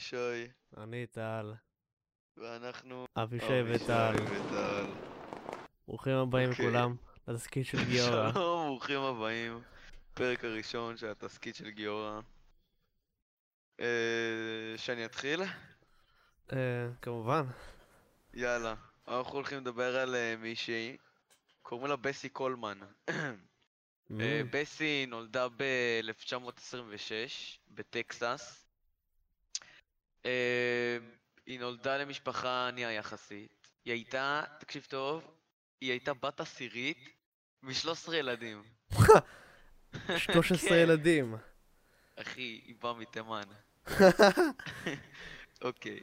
אבישי, אני טל. ואנחנו... אבישי וטל. וטל. ברוכים הבאים אוקיי. כולם לתסכית של גיורא. שלום, ברוכים הבאים. פרק הראשון של התסכית של גיורא. אה, שאני אתחיל? אה, כמובן. יאללה. אנחנו הולכים לדבר על אה, מישהי. קוראים לה בסי קולמן. בסי נולדה ב-1926 בטקסס. אה, היא נולדה למשפחה ענייה יחסית. היא הייתה, תקשיב טוב, היא הייתה בת עשירית מ-13 ילדים. 13 כן. ילדים. אחי, היא באה מתימן. אוקיי.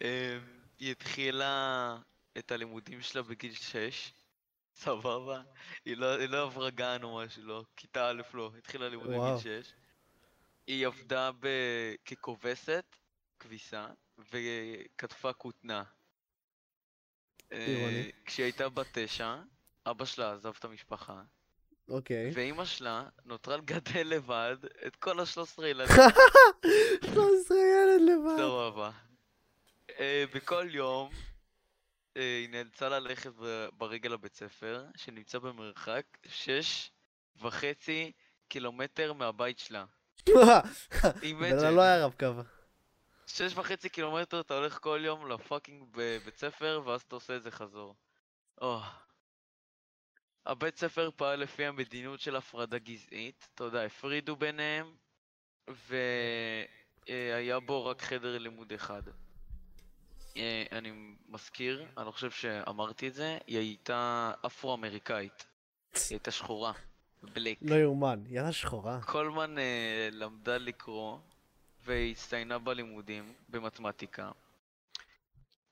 אמ, היא התחילה את הלימודים שלה בגיל 6, סבבה? היא לא, היא לא עברה גן או משהו, לא. כיתה א' לא, התחילה לימודים. בגיל 6. היא עבדה ב... ככובסת, כביסה, וכתפה כותנה. אה, עירוני. כשהיא הייתה בת תשע, אבא שלה עזב את המשפחה, אוקיי. ואימא שלה נותרה לגדל לבד את כל ה-13 ילדים. 13 ילד לבד. סבבה. אה, בכל יום אה, היא נאלצה ללכת ברגל לבית ספר, שנמצא במרחק שש וחצי קילומטר מהבית שלה. בן לא היה רב קו. שש וחצי קילומטר אתה הולך כל יום לפאקינג ב- בית ספר, ואז אתה עושה את זה חזור. הבית ספר פעל לפי המדיניות של הפרדה גזעית, אתה יודע, הפרידו ביניהם, והיה בו רק חדר לימוד אחד. אה, אני מזכיר, אני לא חושב שאמרתי את זה, היא הייתה אפרו-אמריקאית. היא הייתה שחורה. בלק. לא יאומן. יאללה שחורה. קולמן אה, למדה לקרוא והצטיינה בלימודים במתמטיקה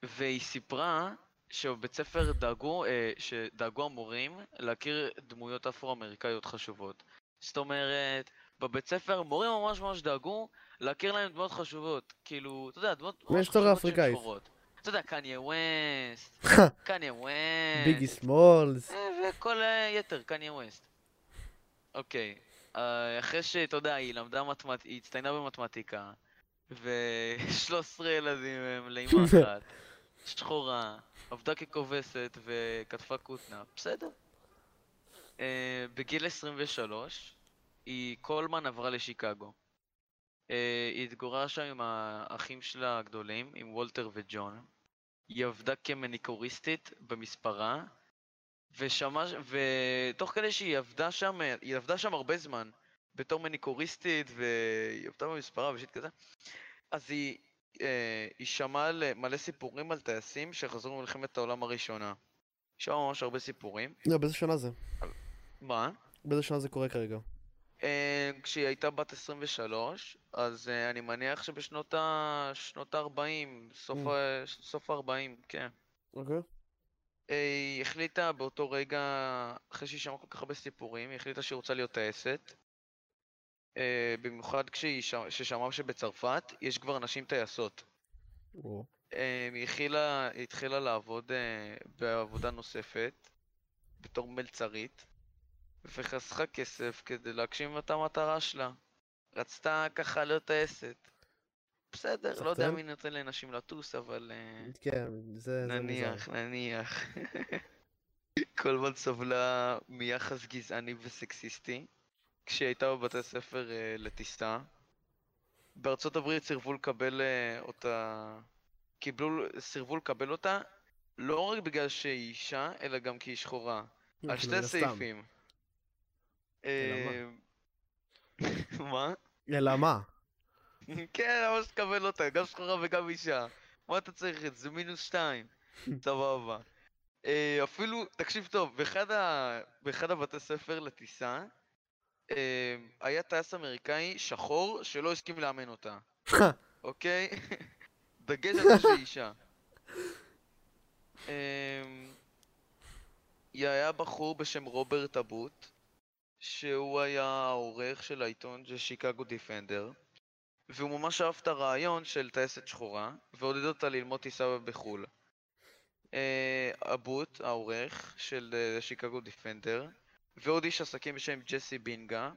והיא סיפרה שבבית ספר דאגו, אה, שדאגו המורים להכיר דמויות אפרו-אמריקאיות חשובות. זאת אומרת, בבית ספר מורים ממש ממש דאגו להכיר להם דמויות חשובות. כאילו, אתה יודע, דמויות ממש חשובות שהן. שחורות. אתה יודע, קניה ווסט, קניה ווסט. ביגי סמולס. אה, וכל היתר, קניה ווסט. אוקיי, אה, אחרי שאתה יודע, היא למדה מתמטיקה, היא הצטיינה במתמטיקה, ו-13 ילדים הם לאמא אחת, שחורה, עבדה ככובסת וכתבה כותנה, בסדר. אה, בגיל 23, היא קולמן עברה לשיקגו. אה, היא התגוררה שם עם האחים שלה הגדולים, עם וולטר וג'ון. היא עבדה כמניקוריסטית במספרה, ושמע, ותוך כדי שהיא עבדה שם, היא עבדה שם הרבה זמן, בתור מניקוריסטית, והיא עבדה במספרה ושיט כזה, אז היא, אה, היא שמעה על מלא סיפורים על טייסים שחזרו ממלחמת העולם הראשונה. היא שמעה ממש הרבה סיפורים. לא, באיזה שנה זה? מה? באיזה שנה זה קורה כרגע? אה, כשהיא הייתה בת 23, אז אה, אני מניח שבשנות ה... שנות ה-40, סוף Mm. ה... סוף ה-40, כן. אוקיי. אה, היא החליטה באותו רגע, אחרי שהיא שמעה כל כך הרבה סיפורים, היא החליטה שהיא רוצה להיות טייסת. אה, במיוחד כשהיא שמ- ששמעה שבצרפת יש כבר נשים טייסות. אה, היא התחילה, היא התחילה לעבוד אה, בעבודה נוספת, בתור מלצרית, וחסכה כסף כדי להגשים את המטרה שלה. רצתה ככה להיות טייסת. בסדר, לא יודע? מי נותן לנשים לטוס, אבל... אה, כן, זה. נניח, נניח. קולמן סבלה מיחס גזעני וסקסיסטי כשהיא הייתה בבתי ספר אה, לטיסה. בארצות הברית סירבו לקבל אה, אותה... קיבלו, סירבו לקבל אותה לא רק בגלל שהיא אישה, אלא גם כי היא שחורה. על כאילו, שתי. סעיפים. אלא מה? אלא מה? כן, למה שתקבל אותה? גם שחורה וגם אישה. מה אתה צריך את זה? מינוס שתיים. סבבה. אה, אפילו, תקשיב טוב, באחד, ה... באחד הבתי ספר לטיסה, אה, היה טייס אמריקאי שחור שלא הסכים לאמן אותה, אוקיי? דגש על זה שהיא אישה. אה, היה בחור בשם רוברט אבוט, שהוא היה העורך של העיתון של שיקגו דיפנדר, והוא ממש אהב את הרעיון של טייסת שחורה, ועודד אותה ללמוד טיסה בחו"ל. אה, אבוט, העורך של אה, שיקגו דיפנדר, ועוד איש עסקים בשם ג'סי בינגה,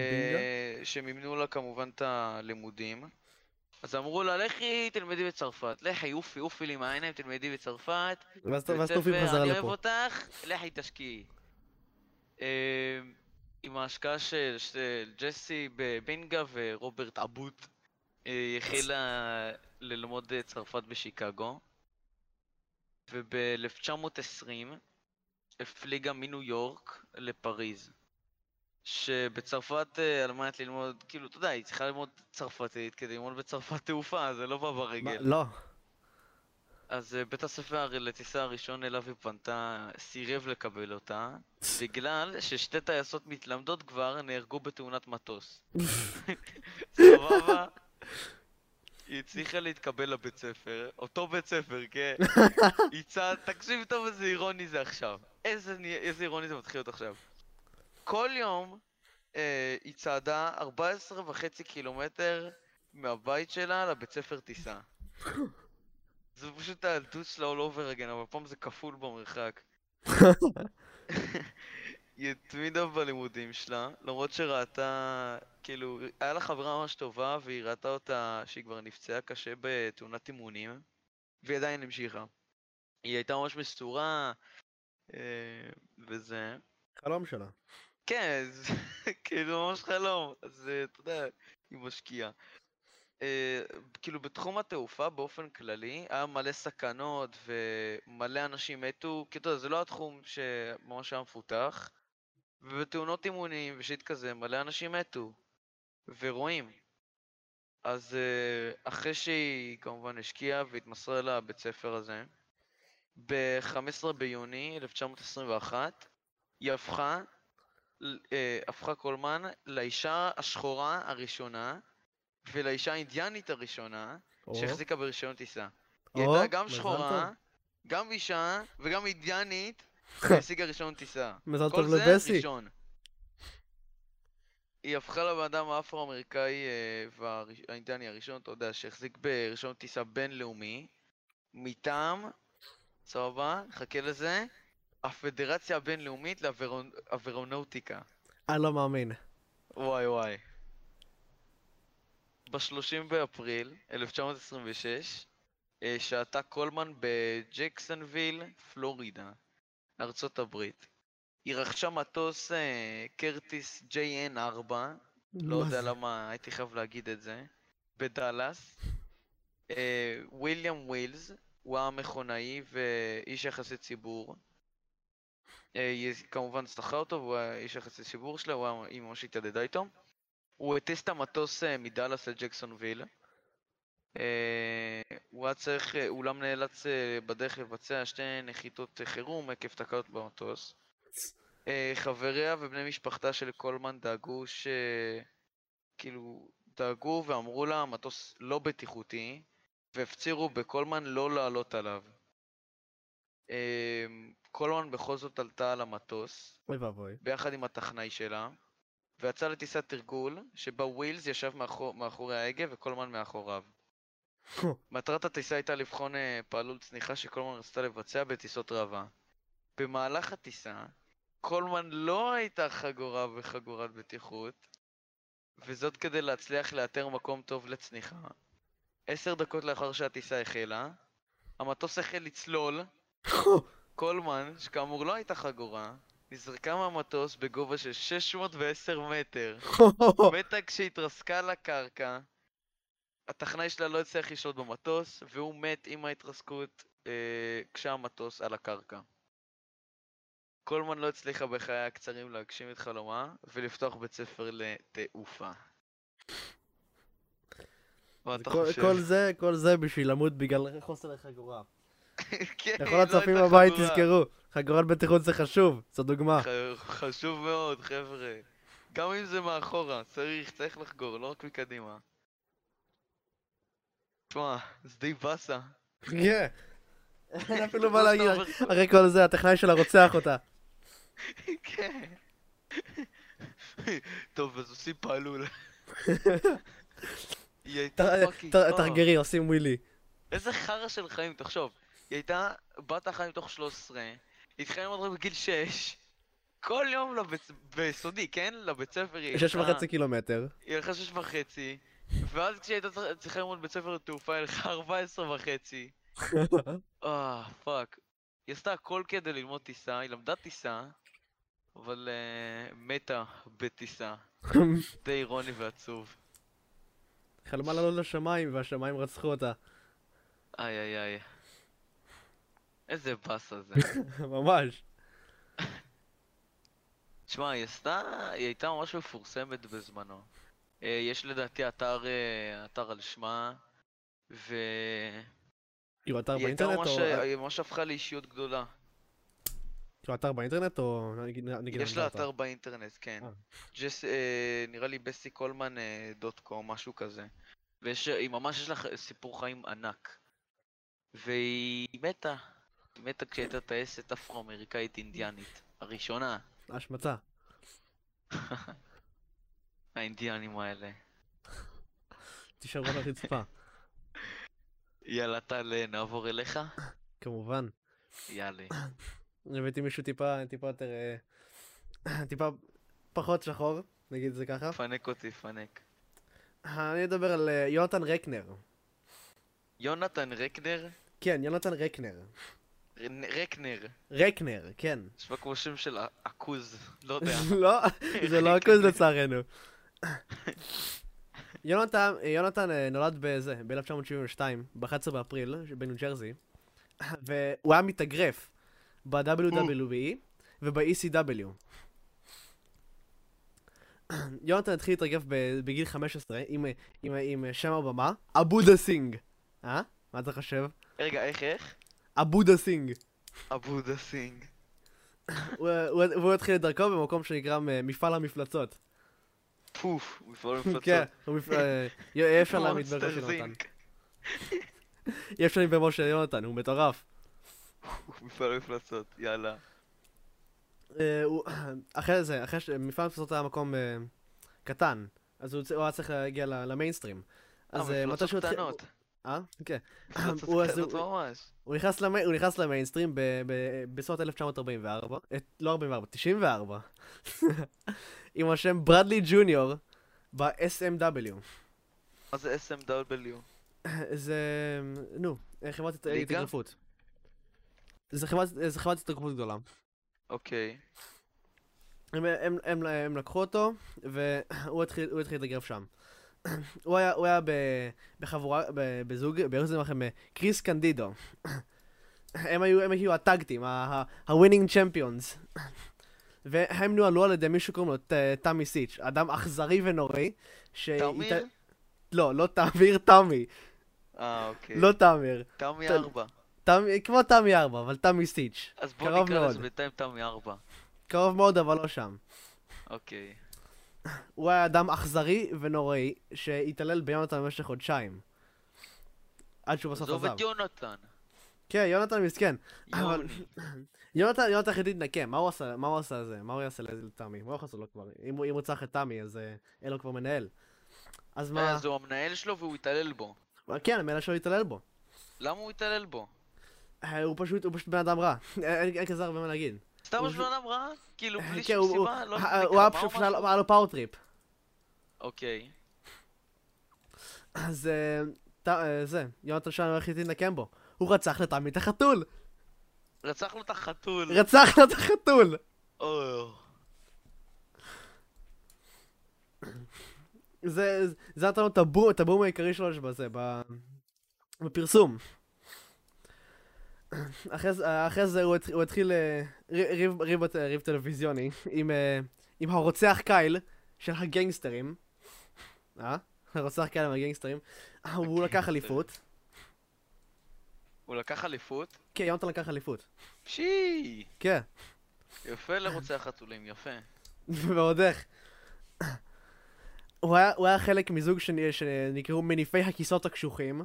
בינגה? אה, שמימנו לה כמובן את הלימודים. אז אמרו לה, לכי תלמדי בצרפת. לכי, אופי, אופי לי מהעיניים, תלמדי בצרפת. ואז תופי ספר, בחזרה אני אוהב לפה. אותך, לכי תשקיעי. אה, עם ההשקעה של של ג'סי בבינגה ורוברט אבוט, אה, היא החלה ללמוד אה, צרפת בשיקגו. וב-1920 הפליגה מניו יורק לפריז. שבצרפת אה, על מנת ללמוד, כאילו, אתה יודע, היא צריכה ללמוד צרפתית כדי ללמוד בצרפת תעופה, זה לא בא? ברגל. לא. אז אה, בית הספר לטיסה הראשון אליו היא פנתה סירב לקבל אותה, בגלל ששתי טייסות מתלמדות כבר נהרגו בתאונת מטוס. סבבה? היא הצליחה להתקבל לבית ספר, אותו בית ספר, כן? היא תקשיב טוב איזה אירוני זה עכשיו. איזה, איזה אירוני זה מתחיל להיות עכשיו. כל יום אה, היא צעדה 14 וחצי קילומטר מהבית שלה לבית ספר טיסה. זה פשוט הילדות שלה all over again, אבל פעם זה כפול במרחק. היא התמידה בלימודים שלה, למרות שראתה, כאילו, היה לה חברה ממש טובה, והיא ראתה אותה שהיא כבר נפצעה קשה בתאונת אימונים, והיא עדיין המשיכה. היא הייתה ממש מסורה, אה, וזה. חלום שלה. כן, זה כאילו ממש חלום, אז אה, אתה יודע, היא משקיעה. אה, כאילו בתחום התעופה באופן כללי היה מלא סכנות ומלא אנשים מתו, כי אתה יודע, זה לא התחום שממש היה מפותח, ובתאונות אימונים ושיט כזה מלא אנשים מתו, ורואים. אז אה, אחרי שהיא כמובן השקיעה והתמסרה לבית ספר הזה, ב-15 ביוני 1921 היא הפכה אה, הפכה קולמן לאישה השחורה הראשונה ולאישה האינדיאנית הראשונה שהחזיקה ברישיון טיסה. היא הייתה גם שחורה. גם אישה וגם אינדיאנית והשיגה רישיון טיסה. מזל טוב לבסי. ראשון. היא הפכה לבן אדם האפרו-אמריקאי אה, והאינדיאני הראשון, אתה יודע, שהחזיק ברישיון טיסה בינלאומי מטעם, סבבה, חכה לזה, הפדרציה הבינלאומית לאווירונאוטיקה. אני לא מאמין. וואי וואי. ב-30 באפריל 1926 אה, שהתה קולמן בג'קסונוויל, פלורידה, ארצות הברית. היא רכשה מטוס אה, Curtiss JN4, לא יודע? למה הייתי חייב להגיד את זה, בדאלאס. אה, וויליאם ווילס, הוא היה מכונאי ואיש יחסי ציבור. היא כמובן שכרה אותו, והוא היה איש יחסי ציבור שלה, הוא ממש התיידדה איתו. הוא הטיס את המטוס אה, מדאלאס לג'קסונוויל. אה, הוא היה צריך, אה, אולם נאלץ בדרך לבצע שתי נחיתות חירום עקב תקלות במטוס. חבריה ובני משפחתה של קולמן דאגו ש... כאילו, דאגו ואמרו לה, המטוס לא בטיחותי, והפצירו בקולמן לא לעלות עליו. קולמן בכל זאת עלתה על המטוס, אוי ואבוי. ביחד עם הטכנאי שלה, ויצאה לטיסת תרגול, שבה ווילס ישב מאחור, מאחורי ההגה וקולמן מאחוריו. מטרת הטיסה הייתה לבחון אה, פעלול צניחה שקולמן רצתה לבצע בטיסות ראווה. במהלך הטיסה, קולמן לא הייתה חגורה בחגורת בטיחות, וזאת כדי להצליח לאתר מקום טוב לצניחה. עשר דקות לאחר שהטיסה החלה, המטוס החל לצלול, קולמן, שכאמור לא הייתה חגורה, נזרקה מהמטוס בגובה של 610 מטר. מתה כשהתרסקה לקרקע, הטכנאי שלה לא הצליח לשלוט במטוס, והוא מת עם ההתרסקות אה, כשהמטוס על הקרקע. קולמן לא הצליחה בחיי הקצרים להגשים את חלומה, ולפתוח בית ספר לתעופה. כל-? כל זה, כל זה בשביל למות בגלל חוסר החגורה. כן, לכל לא הצופים בבית. תזכרו, חגורת בטיחות זה חשוב, זו דוגמה. חשוב מאוד, חבר'ה. גם אם זה מאחורה, צריך, צריך לחגור, לא רק מקדימה. תשמע, זה די באסה. כן. אין אפילו מה להגיד, אחרי כל זה הטכנאי שלה רוצח אותה. כן. טוב, אז עושים פעלול. אה, תחגרי, עושים wheelie. איזה חרא של חיים, תחשוב. היא הייתה בת אחת מתוך 13, התחילה ללמוד רק בגיל 6, כל יום לבית... ביסודי, כן? לבית ספר היא שש וחצי קילומטר. היא הלכה שש וחצי, ואז כשהייתה צריכה- צריכה ללמוד בית ספר לתעופה, היא הלכה ארבע עשרה וחצי. אה, fuck. היא עשתה הכל כדי ללמוד טיסה, היא למדה טיסה, אבל אה, מתה בטיסה. די אירוני ועצוב. חלמה לעלות לשמיים והשמיים רצחו אותה. איי איי איי. איזה באסה זה. ממש. תשמע, היא עשתה, היא הייתה ממש מפורסמת בזמנו. אה, יש לדעתי אתר, אה, אתר על שמה, והיא כאילו אתר באינטרנט ממש, או... היא ממש הפכה לאישיות גדולה. כאילו אתר באינטרנט או... נגיד יש לה? אתר באינטרנט, כן. אה. ג'ס, אה, נראה לי בסי קולמן דוט קום, משהו כזה. ויש, היא ממש יש לה סיפור חיים ענק. והיא מתה. מתה כשהייתה טייסת אפרו-אמריקאית אינדיאנית. הראשונה. השמצה. האינדיאנים האלה. תישארו על הרצפה. יאללה טל, נעבור אליך? כמובן. יאללה. הבאתי מישהו טיפה, טיפה יותר... אה, טיפה פחות שחור, נגיד זה ככה. פנק אותי, פנק. אני אדבר על אה, יונתן רקנר. יונתן רקנר? כן, יונתן רקנר. רקנר. רקנר, כן. נשמע כמו שם של עכוז. לא יודע. לא, זה לא הכוז לצערנו. יונתן, יונתן אה, נולד בזה, ב-1972, ב-11 באפריל, בניו ג'רזי, והוא היה מתאגרף ב-WWE וב-ECW. יונתן התחיל להתאגרף בגיל 15 עם, עם, עם שם הבמה, אבודה סינג. אה? מה אתה חושב? רגע, איך איך? אבודה סינג. אבודה סינג. הוא, הוא, הוא התחיל את דרכו במקום שנקרא מפעל המפלצות. פוף, מפעל מפלצות. כן, מפ- אה, אפשר להעמיד בראש של יונתן. יהיה אפשר להעמיד בראש של יונתן, הוא מטורף. מפעל מפלצות, יאללה. אה, אחרי זה, אחרי שמפעל המפלצות היה מקום אה, קטן, אז הוא היה צריך להגיע למיינסטרים. אז אה, מפלצות התחיל... אה? כן. הוא- נכנס למיינסטרים בסוף 1944, אה, לא 44, 94, עם השם ברדלי ג'וניור ב-SMW. מה זה SMW? זה, נו, חברת? התאגרפות. זה חברת התאגרפות גדולה. אוקיי. הם, לקחו אותו, והוא התחיל, להתאגרף שם. הוא היה, הוא היה ב, בחבורה, ב, בזוג, בארץ לכם, קריס קנדידו. הם היו, הם היו ה tag team, ה winning champions. והם נוהלו על ידי מישהו קוראים לו תמי סיץ', אדם אכזרי ונוראי. ש- תמיר? לא, לא תמיר, תמי. אה, אוקיי. לא תמיר. תמי 4. תמי, כמו תמי ארבע, אבל תמי סיץ'. אז בוא נקרא. לזה בינתיים תמי 4. קרוב מאוד, אבל לא שם. אוקיי. הוא היה אדם אכזרי ונוראי, שהתעלל ביונתן במשך חודשיים. עד שהוא בסוף עזוב עזב. את יונתן. כן, יונתן מסכן. אבל-. יונתן, יונתן החליט להתנקם, מה הוא עשה, מה הוא עשה לזה? מה הוא יעשה לתמי? מה הוא יעשה לו כבר? אם הוא אם הוא צריך את תמי, אז אה, אין לו כבר מנהל. אז מה? אז הוא המנהל שלו והוא התעלל בו. כן, המנהל שלו התעלל בו. למה הוא התעלל בו? אה, הוא פשוט, הוא פשוט בן אדם רע. אין כזה הרבה מה להגיד. סתם הוא בן אדם רע? כאילו בלי כן, שום סיבה? לא הוא היה פשוט? היה לו power trip. אוקיי. אז אה, אה, זה, יונתן שלנו החליט להתנקם בו. הוא רצח לתמי את החתול! רצח לו את החתול. רצח לו את החתול! זה, זה נתן לו את הבום, העיקרי שלו שבזה, ב... בפרסום. אחרי, זה- הוא, התח- הוא התחיל אה, ר- ריב, טלוויזיוני עם, אה, עם הרוצח קייל של הגנגסטרים. אה? הרוצח קייל מהגנגסטרים. אה, הוא לקח אליפות. הוא לקח אליפות? כן, יונתן לקח אליפות. פשי! כן, יפה לרוצח חתולים, יפה. ועוד איך. הוא היה, הוא היה חלק מזוג שנ- שנקראו מניפי הכיסאות הקשוחים.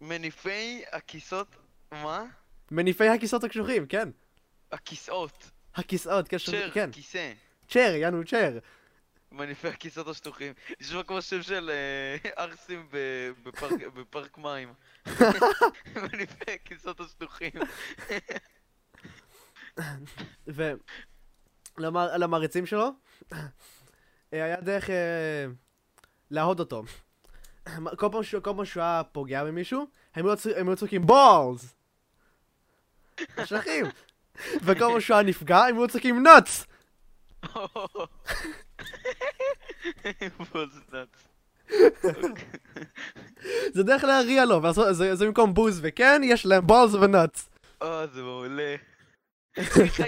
מניפי הכיסאות... מה? מניפי הכיסאות הקשוחים, כן. הכיסאות. הכיסאות, כן, צ'ר, כן. כיסא. צ'ר, יאנו צ'ר. מניפי הכיסאות השטוחים. נשמע כמו שם של אה, ערסים ב- בפארק- מים. מניפי הכיסאות השטוחים. ו... למע- למעריצים שלו, אה, היה דרך אה, להוד אותו. כל פעם שהוא היה פוגע במישהו, הם היו צועקים בולס! אשכים. וכל פעם שהוא היה נפגע, הם היו צועקים! בוזנץ. זה דרך להריע לו, זה במקום בוז וכן, יש להם בולס ונאטס. אה, זה מעולה. איך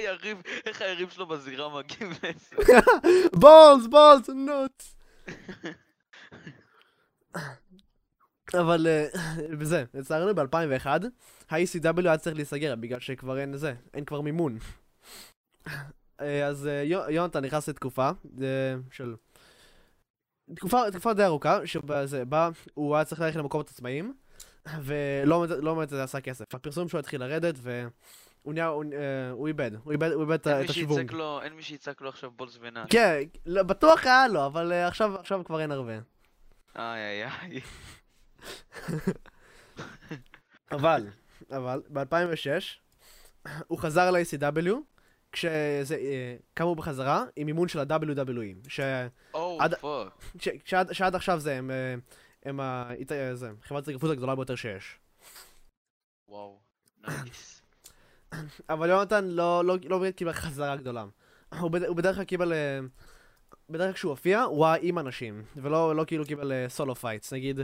היריב, שלו בזירה מגיב לזה? בולס, בולס, נאטס. אבל אה, בזה, לצערנו ב-2001, ה-ECW היה צריך להיסגר בגלל שכבר אין זה, אין כבר מימון. אה, אז אה, יו- יונתן נכנס לתקופה של... תקופה, תקופה די ארוכה, שבה זה הוא היה צריך ללכת למקומות עצמאיים, ולא באמת- לא באמת זה עשה כסף. הפרסום שלו התחיל לרדת, והוא נהיה, הוא, הוא איבד, הוא איבד, הוא איבד את את השוונג. אין מי שיצעק לו עכשיו בולס ונאט. כן, לא, בטוח היה לו, אבל עכשיו, עכשיו כבר אין הרבה. איי איי איי. אבל, אבל, ב-2006, הוא חזר ל-ECW, כשזה, אה, קמו בחזרה עם מימון של ה-WWE, ש... fuck. ש... שעד, שעד עכשיו זה, הם, אה, הם ה... אה, זה, חברת ההתגרפות הגדולה ביותר שיש. וואו. nice. אבל יונתן לא, לא, לא באמת קיבל חזרה גדולה. הוא, בד... הוא בדרך כלל קיבל, בדרך כלל כשהוא הופיע, הוא היה עם אנשים, ולא לא כאילו קיבל solo fights, נגיד.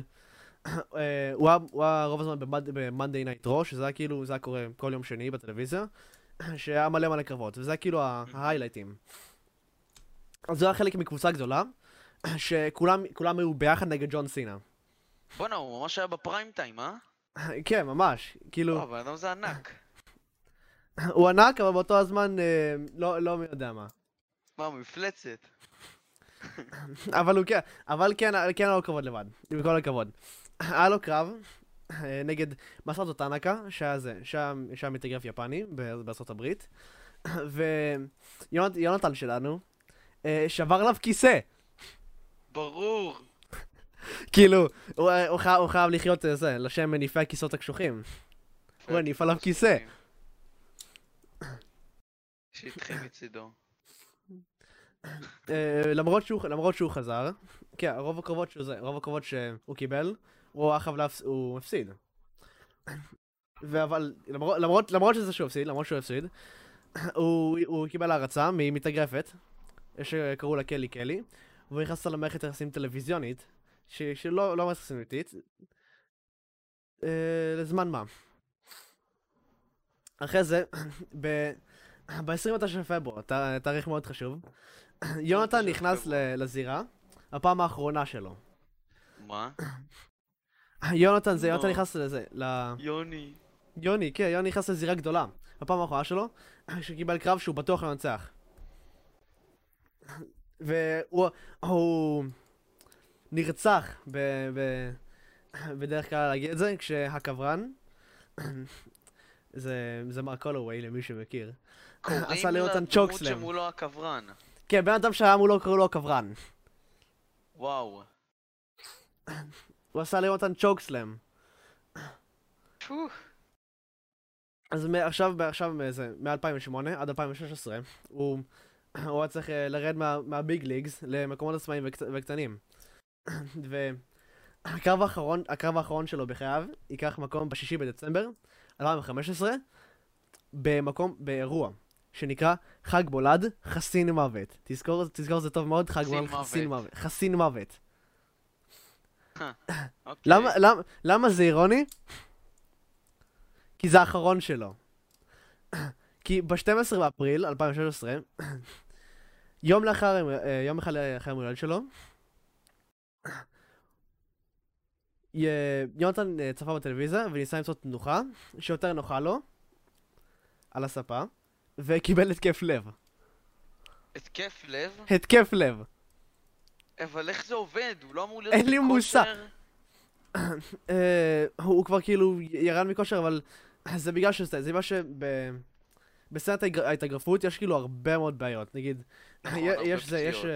אה, הוא היה- רוב הזמן ב-Monday Night Raw, שזה היה כאילו, זה היה קורה כל יום שני בטלוויזיה, שהיה מלא מלא קרבות, וזה היה כאילו ההיילייטים. אז זה היה חלק מקבוצה גדולה, שכולם כולם היו ביחד נגד ג'ון סינה. בואנה, הוא ממש היה ב prime time, אה? כן, ממש. כאילו, וואו, הבן אדם זה ענק. הוא ענק, אבל באותו הזמן אה, לא לא מי יודע מה. מה, מפלצת. אבל הוא כן, אבל כן, כן היה לו כבוד לבד, עם כל הכבוד. היה לו קרב אה, נגד מסרטו טנקה, שהיה זה, שהיה מתאגרף יפני בארצות הברית, ויונתן שלנו אה, שבר עליו כיסא. ברור. כאילו, הוא חייב- לחיות אה, זה, לשם מניפי הכיסאות הקשוחים. הוא הניף עליו כיסא. שהתחיל מצידו. למרות שהוא, חזר, כן, רוב הקרבות שהוא קיבל, הוא היה חייב להפס... הוא הפסיד. אבל למרות, למרות, למרות שזה שהוא הפסיד, למרות שהוא הפסיד, הוא, הוא קיבל הערצה ממתאגרפת, שקראו לה קלי קלי, והוא נכנס למערכת יחסים טלוויזיונית, ש, שלא לא מערכת יחסים אמיתית, אה, לזמן מה. אחרי זה, ב... ב-29 לפברואר, ת- תאריך מאוד חשוב, יונתן נכנס ל- לזירה, הפעם האחרונה שלו. מה? יונתן זה, יונתן לא. נכנס לזה, ל... יוני. יוני, כן, יוני נכנס לזירה גדולה. הפעם האחרונה שלו, שקיבל קרב שהוא בטוח לא ינצח. והוא הוא נרצח ב... ב... בדרך כלל להגיד את זה, כשהקברן, זה, זה מר קולווי למי שמכיר, קוראים עשה ליונתן לדמות צ'וקסלם. שמולו הקברן. כן, בן אדם שהיה מולו קראו לו הקברן. וואו. הוא עשה ליונתן צ'וקסלם. פו. אז עכשיו זה, מ-2008 עד 2016, הוא, הוא היה צריך אה, לרד מה, מהביג ליגס למקומות עצמאיים וקט, וקטנים. והקרב האחרון, הקרב האחרון שלו בחייו, ייקח מקום בשישי בדצמבר 2015, במקום, באירוע, שנקרא חג מולד חסין מוות. תזכור, תזכור זה טוב מאוד, חג מולד חסין. מוות. חסין מוות. אוקיי. למה, למה, למה זה אירוני? כי זה האחרון שלו. כי ב-12 באפריל 2016, יום לאחר, אה, יום אחד לאחר המולד שלו, יונתן אה, צפה בטלוויזיה וניסה למצוא תנוחה שיותר נוחה לו על הספה, וקיבל התקף לב. התקף לב? התקף לב. אבל איך זה עובד? הוא לא אמור להיות אין לי מושג. בכושר? אה, הוא כבר כאילו ירד מכושר, אבל זה בגלל שזה, זה בגלל שבסרט ההתאגרפות יש כאילו הרבה מאוד בעיות. נגיד, נכון, הרבה יש זה, יש... פציעות.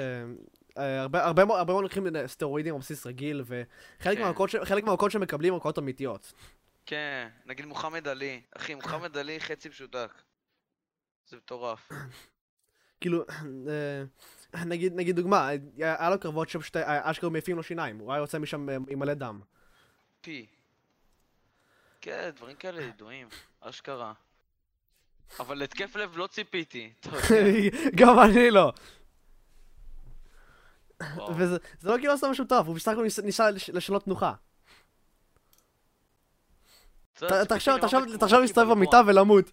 אה, אה, הרבה הרבה מאוד הרבה מאוד לוקחים סטרואידים על בסיס רגיל, וחלק כן. מהמכות ש- חלק מהמכות שמקבלים הן מכות אמיתיות. כן, נגיד מוחמד עלי. אחי, מוחמד עלי חצי משותק. זה מטורף. כאילו, נגיד, נגיד דוגמה, היה לו קרבות שם שתי, אשכרה מעיפים לו שיניים, הוא היה יוצא משם אה, עם מלא דם. פי. כן, דברים כאלה ידועים, אשכרה. אבל להתקף לב לא ציפיתי. גם אני לא. וזה זה לא כאילו עשה משהו טוב, הוא בסך הכל ניס- ניסה לש- לשנות תנוחה. תחשוב, תחשוב, תחשוב להסתובב. במיטה ולמות.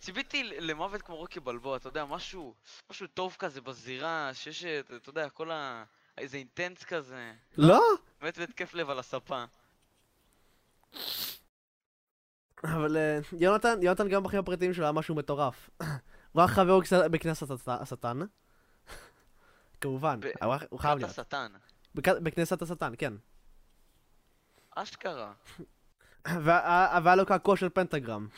ציפיתי ל- למוות כמו רוקי בלבוע, אתה יודע, משהו, משהו טוב כזה בזירה, שיש, אתה יודע, כל ה... איזה אינטנס כזה. לא? באמת בהתקף לב על הספה. אבל אה, יונתן, יונתן גם בחיים הפרטיים שלו היה משהו מטורף. הוא היה חבר בכנס- בכנסת השטן. כמובן, הוא חייב להיות. בכנסת השטן, כן. אשכרה. והיה לו קעקוע של פנטגרם.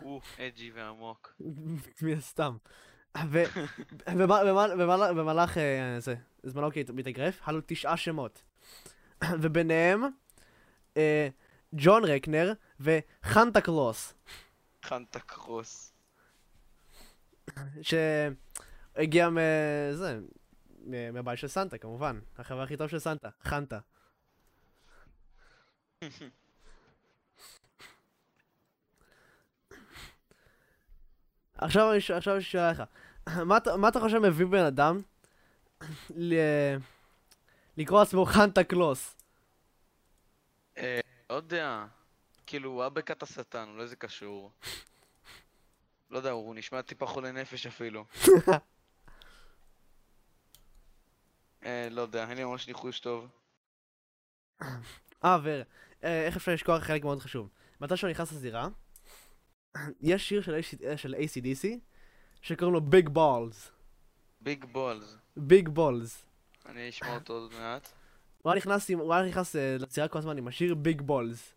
הוא אג'י ועמוק. מן הסתם. ו- ובמה- במה- במהלך- במהלך אה, זה, זמנו כמתאגרף, היה לו תשעה שמות. וביניהם, אה, ג'ון רקנר וחנטה קלוס, חנטה קרוס. שהגיע מזה, מהבית של סנטה כמובן, החבר הכי טוב של סנטה, חנטה. עכשיו יש שאלה לך, מה אתה- חושב מביא בן אדם לקרוא לעצמו חנטה קלוס? אה, לא יודע. כאילו, הוא היה בכת השטן, אולי זה קשור. לא יודע, הוא נשמע טיפה חולה נפש אפילו. אה, לא יודע, אין לי ממש ניחוש טוב. אה, ואיך אפשר לשכוח חלק מאוד חשוב. מתי שהוא נכנס לזירה, יש שיר של AC של ACDC שקוראים לו ביג בולס. ביג בולס. ביג בולס. אני אשמע אותו עוד מעט. הוא היה נכנס, אה, לזירה כל הזמן עם השיר Big Balls.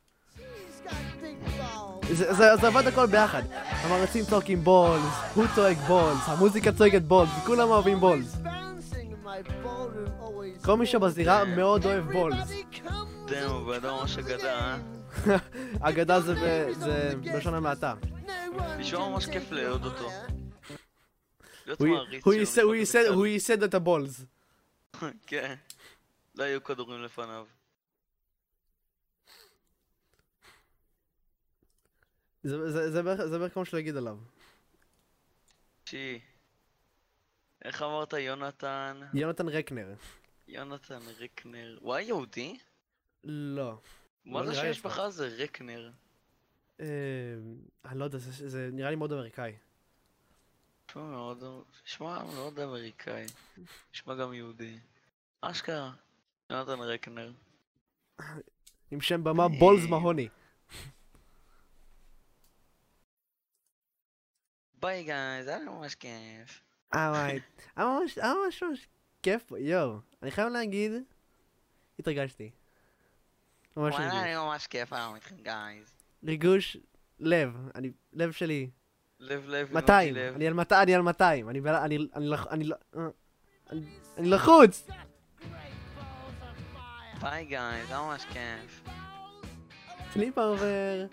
זה, עבד הכל ביחד. המעריצים צועקים balls, הוא צועק balls, המוזיקה צועקת balls, וכולם אוהבים balls. כל מי שבזירה מאוד אוהב בולס. דאם, הוא בן אדם ממש אגדה, אה? אגדה זה, בלשון המעטה. נשמע ממש כיף לאהוד אותו. הוא ייסד- את הבולס. כן. לא היו כדורים לפניו. זה- בערך שאני אגיד עליו. שי. איך אמרת יונתן? יונתן רקנר. יונתן רקנר. הוא היה יהודי? לא. מה לא זה לי שיש בך זה רקנר? אה, אני לא יודע, זה- נראה לי מאוד אמריקאי. מאוד, נשמע מאוד אמריקאי. נשמע גם יהודי. אשכרה. יונתן רקנר. עם שם במה בולס מהוני. bye guys, היה לי ממש כיף. אה וואי, היה ממש, ממש כיף יואו. אני חייב להגיד, התרגשתי. ממש וואלה, ריגוש. היה לי ממש כיף היום איתכם guys. ריגוש, לב, אני, לב שלי. לב לב, 200, לב. אני על 200, אני על 200. אני, אני, אני, אני, לא- אה, אני, אני לחוץ! bye guys, היה ממש כיף. סליפ אובר.